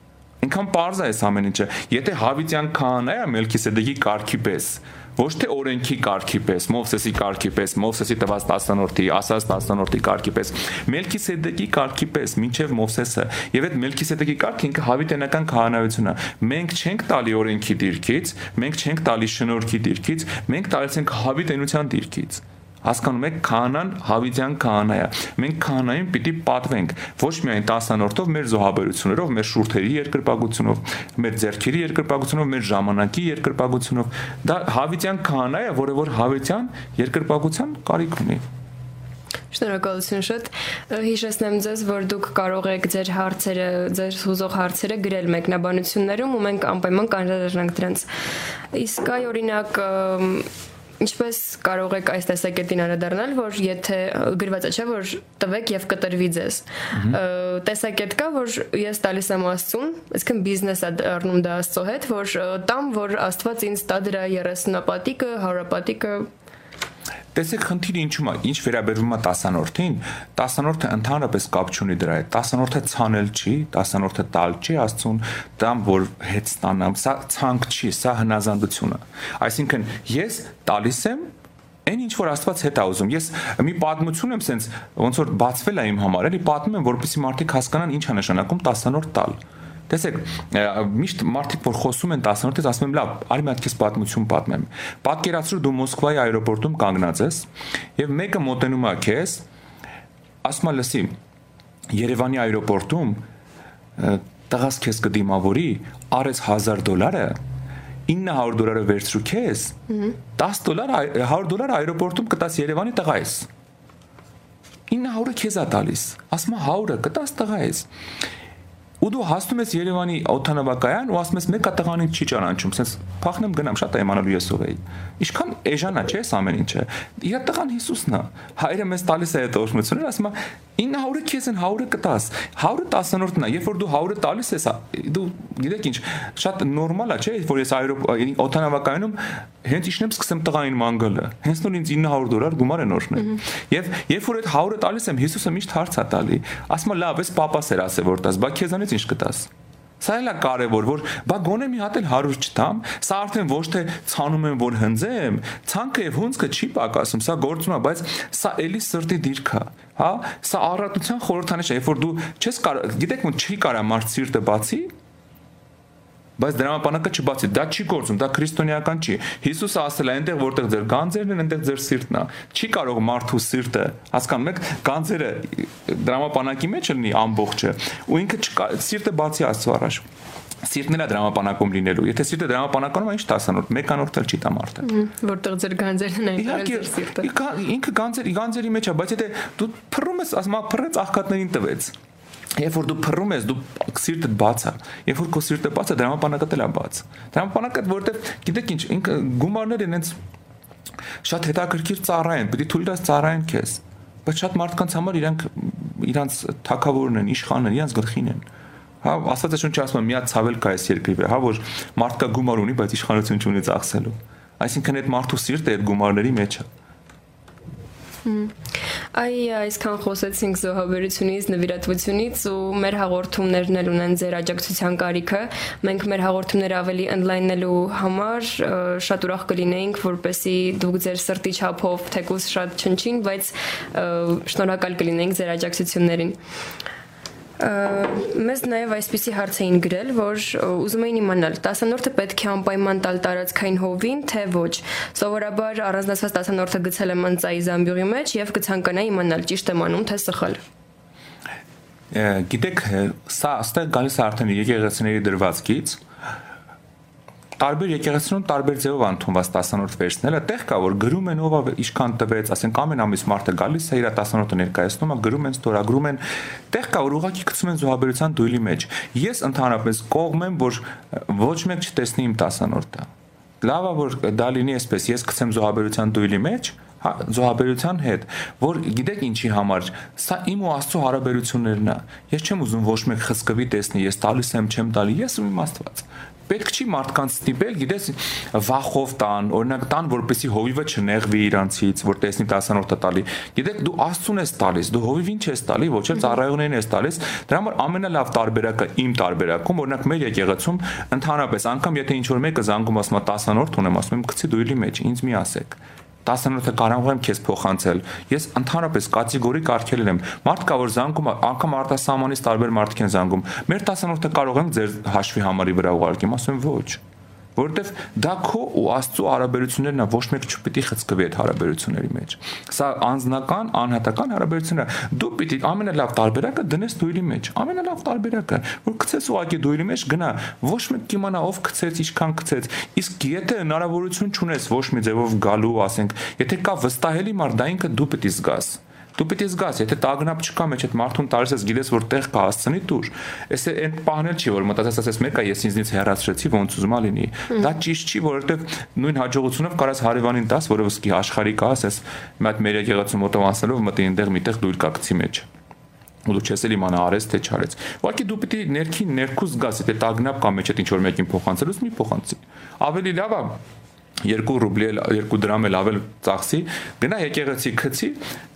Ինքան པարզ է այս ամեն ինչը։ Եթե Հավիտյան քահանայ է Մելքիսեդեկի կարգի պես, ոչ թե օրենքի կարգի պես, Մովսեսի կարգի պես, Մովսեսի տված 10-րդի, ասած 10-րդի կարգի պես, Մելքիսեդեկի կարգի պես, ինչև Մովսեսը, եւ այդ Մելքիսեդեկի կարգը ինքը հավիտենական քահանայությունն է։ Մենք չենք տալի օրենքի դիրքից, մենք չենք տալի շնորհքի դիրքից, մենք տալիս ենք հավիտենության դիրքից հասկանում եք քահանան հավիդյան քահանա է մենք քահանային պիտի պատվենք ոչ միայն 10-րդով մեր զոհաբերություններով մեր շուրթերի երկրպագությունով մեր ձեռքերի երկրպագությունով մեր ժամանակի երկրպագությունով դա հավիդյան քահանա է որը որ հավիդյան երկրպագության կարիք ունի Շնորհակալություն շատ։ Հիշեցնեմ ձեզ, որ դուք կարող եք ձեր հարցերը, ձեր հուզող հարցերը գրել մեկնաբանություններում ու մենք անպայման կանրադառնանք դրանց։ Իսկ այ օրինակ Ինչպես կարող եք այս տեսակետին անդրադառնալ, որ եթե գրված է, չէ, որ տվեք եւ կտրվի ձեզ։ Տեսակետ կա, որ ես տալիս եմ Աստծուն, այսինքն բիզնես է առնում դա Աստծո հետ, որ տամ, որ Աստված ինձ տա դրա 30-պատիկը, 100-պատիկը Տեսեք խնդիրը ինչու՞մ է, ինչ վերաբերվում է 10-րդին, 10-րդը ընդհանրապես կապ չունի դրա հետ։ 10-րդը ցանել չի, 10-րդը տալ չի Աստծուն, դամ որ հետ ստանամ, սա ցանկ չի, սա հնազանդություն է։ Այսինքն ես տալիս եմ Այն ինչ որ Աստված հետ է ուզում։ Ես մի պատմություն եմ սենց ոնց որ բացվել է իմ համար, էլի պատմում եմ, որպեսզի մարդիկ հասկանան ինչ է նշանակում 10-րդ տալ։ Տեսեք, միշտ մարդիկ որ խոսում են 18-ից ասում են լավ, արի մի հատ քեզ պատմություն պատմեմ։ Պատկերացրու դու Մոսկվայի аэроպորտում կանգնած ես եւ մեկը մոտենում է քեզ, ասում է լսի, Երևանի аэроպորտում տղաս քեզ կդիմավորի, արեց 1000 դոլարը 900 դոլարը վերցրու քեզ 10 դոլար 100 դոլար аэроպորտում կտաս Երևանի տղայիս 900-ը քեզ է տալիս ասում 100-ը «Հա, կտաս տղայիս ու դու հասնում ես Երևանի օթանավակայան ու ասում ես մեկը տղանին չի ճանաչում, sense փախնեմ գնամ, շատ է իմանալու ես ով էի։ Ինչքան էժանա չէ՞ ամեն ինչը։ Իր տղան Հիսուսն է։ Հայրը մեզ տալիս է այդ օրհնությունները, ասում է 900-ը քեզ են 100-ը կտաս։ 100-ը 10-րդն է, երբ որ դու 100-ը տալիս ես, դու գիտեք ինչ, շատ նորմալ է, չէ՞, որ ես օթանավակայանում հենց իշնեմ սկսեմ տղային մանգալը։ Հենց նոր ինձ 900 դոլար գումար են օրհնել։ Եվ երբ որ այդ 100-ը տալիս եմ, Հիսուսը միշտ հարց է տալի։ Ասում է լավ, ես papas էր ասել որ տաս, բա քեզանից ինչ կտաս։ Սա էլ է կարևոր, որ բա գոնե մի հատ էլ 100 չտամ, սա արդեն ոչ թե ցանում եմ, որ հնձեմ, ցանքը եւ հունցքը չի պակասում, սա գործում է, բայց սա էլի սրտի դիրք է, հա? Սա առատության խորհրդանիշ է, երբ որ դու չես կարող, գիտեք, ոնց չի կարա մարդ սիրտը բացի, բայց դրամապանակը չբացի դա չի գործում դա քրիստոնեական չի Հիսուսը ասել է այնտեղ որտեղ ձեր գանձերն են այնտեղ ձեր սիրտն է չի կարող մարդու սիրտը հասկանում եք գանձերը դրամապանակի մեջ լինի ամբողջը ու ինքը չկա սիրտը բացի Աստծո առաջ սիրտն էլ է դրամապանակում լինելու։ Եթե սիրտը դրամապանականում է, ինչ 10-րդ, մեկանորդ էլ չի տա մարդը։ Որտեղ ձեր գանձերն են, այնտեղ սիրտը։ Ինքը գանձեր, գանձերի մեջ է, բայց եթե դու փռում ես, ասում ես, փռեց աղքատներին տվեց Երբ որ դու փռում ես, դու սիրտդ բաց է։ Երբ որ քո սիրտը բաց է, դրամապանակը դել է բաց։ Դրամապանակը որտեվ գիտեք ինչ, ինքը գումարները ինձ շատ հետաքրքիր ծառայեն, պիտի թույլ տաս ծառայեն քեզ։ Բայց շատ մարդկանց համար իրանք իրանց թակավորն են, իշխանն են, իրանց գլխին են։ Հա, ասած է շունչ ասում եմ, մի հատ ցավել կա այս երկրի վրա, հա, որ մարդկա գումար ունի, բայց իշխանություն չունի ծախսելու։ Այսինքն այդ մարդու սիրտը այդ գումարների մեջ է։ Այ այսքան խոսեցինք զոհաբերությունից, նվիրատվությունից ու մեր հաղորդումներն էլ ունեն ձեր աջակցության կարիքը։ Մենք մեր հաղորդումները ավելի ընդլայնելու համար շատ ուրախ կլինեինք, որպեսի դուք ձեր սրտի չափով թեկուս շատ չնչին, բայց շնորհակալ կլինեինք ձեր աջակցություններին մեզ նաև այսպիսի հարց էին գրել, որ ուզում էին իմանալ 10-րդը պետք է անպայման տալ տարածքային հովին, թե ոչ։ Սովորաբար առանձնացված 10-րդը գցել եմ անցայի զամբյուղի մեջ եւ կցանկանայի իմանալ ճիշտ եմ անում, թե սխալ։ Գիտեք, սա աստեղ գալիս է արդեն եկեղեցիների դրվածքից, տարբեր եկեղեցիներում տարբեր ձևով ընդունված 10-րդ վերջները տեղ կա որ գրում են ով ինչքան տվեց, ասենք ամեն ամիս մարդը գալիս է իր 10-րդը ներկայացնում գրում են, ստորագրում են, տեղ կա որ ուղղակի գցում են զոհաբերության դույլի մեջ։ Ես ընդհանրապես կողմ եմ, որ ոչ մեկ չտեսնի իմ 10-րդը։ Լավ է որ դա լինի այսպես, ես գցեմ զոհաբերության դույլի մեջ, հա զոհաբերության հետ, որ գիտեք ինչի համար, սա իմ ու Աստծո հարաբերություններն է։ Ես չեմ ուզում ոչ մեկ խսկվի տեսնի, ես տալիս եմ, չեմ տալի, ես ու իմ Աստված պետք չի մարդկանց ստիպել, գիտես, վախով տան, օրինակ տան, որպեսի հովիվը չնեղվի իրանցից, որ տեսնի 10-րդը տալի։ Գիտեք, դու Աստծուն ես տալիս, դու հովիվին չես տալի, ոչ էլ ծառայողներին ես տալիս։ Դրա համար ամենալավ տարբերակը իմ տարբերակում, օրինակ մեր եկեղեցում ընդհանրապես անգամ եթե ինչ որ մեկը զանգում ասում է 10-րդ ունեմ, ասում եմ գցի դույլի մեջ, ինձ մի ասեք 10-րդը կարող եմ քեզ փոխանցել։ Ես ընդհանրապես կատեգորիկ արգելել եմ։ Մարդ կա որ զանգում, անգամ արտասահմանից տարբեր մարդիկ են զանգում։ Մեր 10-րդը կարող եմ ձեր հաշվի համարի վրա ուղարկեմ, ասում ոչ որովհետև դա քո ու Աստծո հարաբերություններն է, ոչ մեկ չպիտի խցկվի այդ հարաբերությունների մեջ։ Սա անznական, անհատական հարաբերությունն է։ Դու պիտի ամենալավ տարբերակը դնես դույլի մեջ։ Ամենալավ տարբերակը, որ գցես ուղակի դույլի մեջ գնա, ոչ մեկ կիմանա ով գցեց, ինչքան գցեց։ Իսկ եթե հնարավորություն չունես ոչ մի ձևով գալու, ասենք, եթե կա վստահելի մարդ, դա ինքը դու պիտի զգաս դու պիտի զգաս, եթե տագնապ չկա մեջ այդ մարդուն տարես ես գիտես որ տեղ կա հասցնի դուր։ Էս այն պահնել չի որ մտածես ասես մեկը ես ինձնից հեռացրեցի ոնց ուզում ա լինի։ Դա ճիշտ չի, որովհետև նույն հաջողությունով կարաս հարևանին տաս, որը վսկի աշխարհի կա, ասես մի հատ մեր եկեղեցու մոտով անցնելով մտի այնտեղ միտեղ դույր կա գցի մեջ ու դու չես էլ իմանա արես թե չարեց։ Ուղղակի դու պիտի ներքին ներքուս զգաս, եթե տագնապ կա մեջ այդ ինչ որ մեկին փոխանցելուց մի փոխանցի։ Ավելի լավ է 2 ռուբլի էլ 2 դրամ էլ ավել ծախսի, գնա եկեղեցի քցի,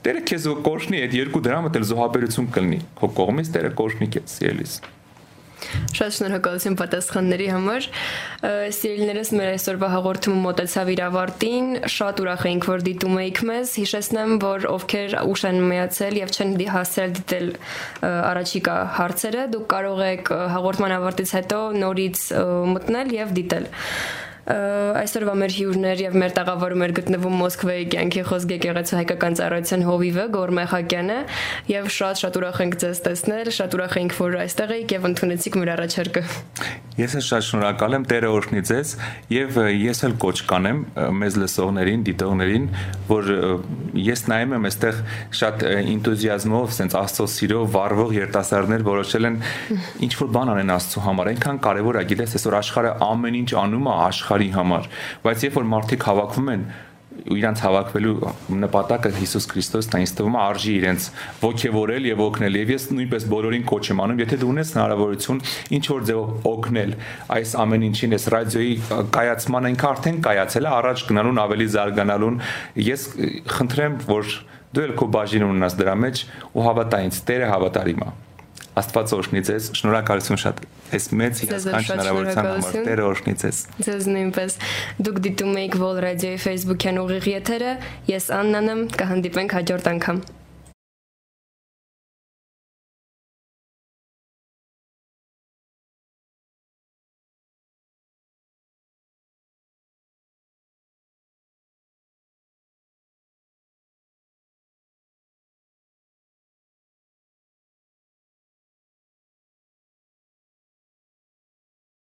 Տերը քեզ կորշնի այդ 2 դրամը դել զոհաբերություն կլինի։ Քո կողմից Տերը կորշնի քեզ, ելիս։ Շատ շնորհակալություն պատասխանների համար։ Սիրելիներս, մեր այսօրվա հաղորդումը մոտեցավ իր ավարտին։ Շատ ուրախ էինք, որ դիտում եք մեզ։ Հիշեցնեմ, որ ովքեր ուշ են միացել եւ չեն հասել դիտել առաջիկա հարցերը, դուք կարող եք հաղորդման ավարտից հետո նորից մտնել եւ դիտել այսօրվա մեր հյուրներ եւ մեր տաղավարում էր գտնվում Մոսկվայի կյանքի խոսք եկեղեցու հայկական ծառայության հովիվը Գոր Մեխակյանը եւ շատ շատ ուրախ ենք ձեզ տեսնել, շատ ուրախ ենք որ այստեղ եք եւ ընդունեցիք մեր առաջարկը։ Ես էլ շատ շնորհակալ եմ Տերը օրհնի ձեզ եւ ես էլ կոչ կանեմ մեզ լսողներին, դիտողներին, որ ես նայում եմ այստեղ շատ ինտուզիազմով, sense Աստծո սիրով վառվող երիտասարդներ որոշել են ինչ որ բան անեն Աստծո համար։ Այնքան կարեւոր է, գիտես, այսօր աշխարհը ամեն ինչ անում է աշխարհ աշխարհի համար, բայց երբ որ մարդիկ հավաքվում են իրանց հավաքվելու նպատակը Հիսուս Քրիստոսն է, ինձ թվում է արժի իրենց ողջևորել եւ օգնել եւ ես նույնպես բոլորին կոչ եմ անում, եթե դու ունես հնարավորություն ինչ որ ձևով օգնել այս ամեն ինչին, այս ռադիոյի կայացման այնքան արդեն կայացել է, առաջ գնալուն ավելի զարգանալուն, ես խնդրեմ, որ դու ել քո բաժին ունենաս դրա մեջ ու հավատա ինձ, Տերը հավատարիմ է։ Աստված օրհնի ձեզ։ Շնորհակալություն շատ։ Այս մեծ հիասքանչ հնարավորության համար Տերը օրհնի ձեզ։ Ձեզ նույնպես։ Դուք դիտում եք Vol Radio-ի Facebook-յան ուղիղ եթերը։ Ես Աննան եմ, կհանդիպենք հաջորդ անգամ։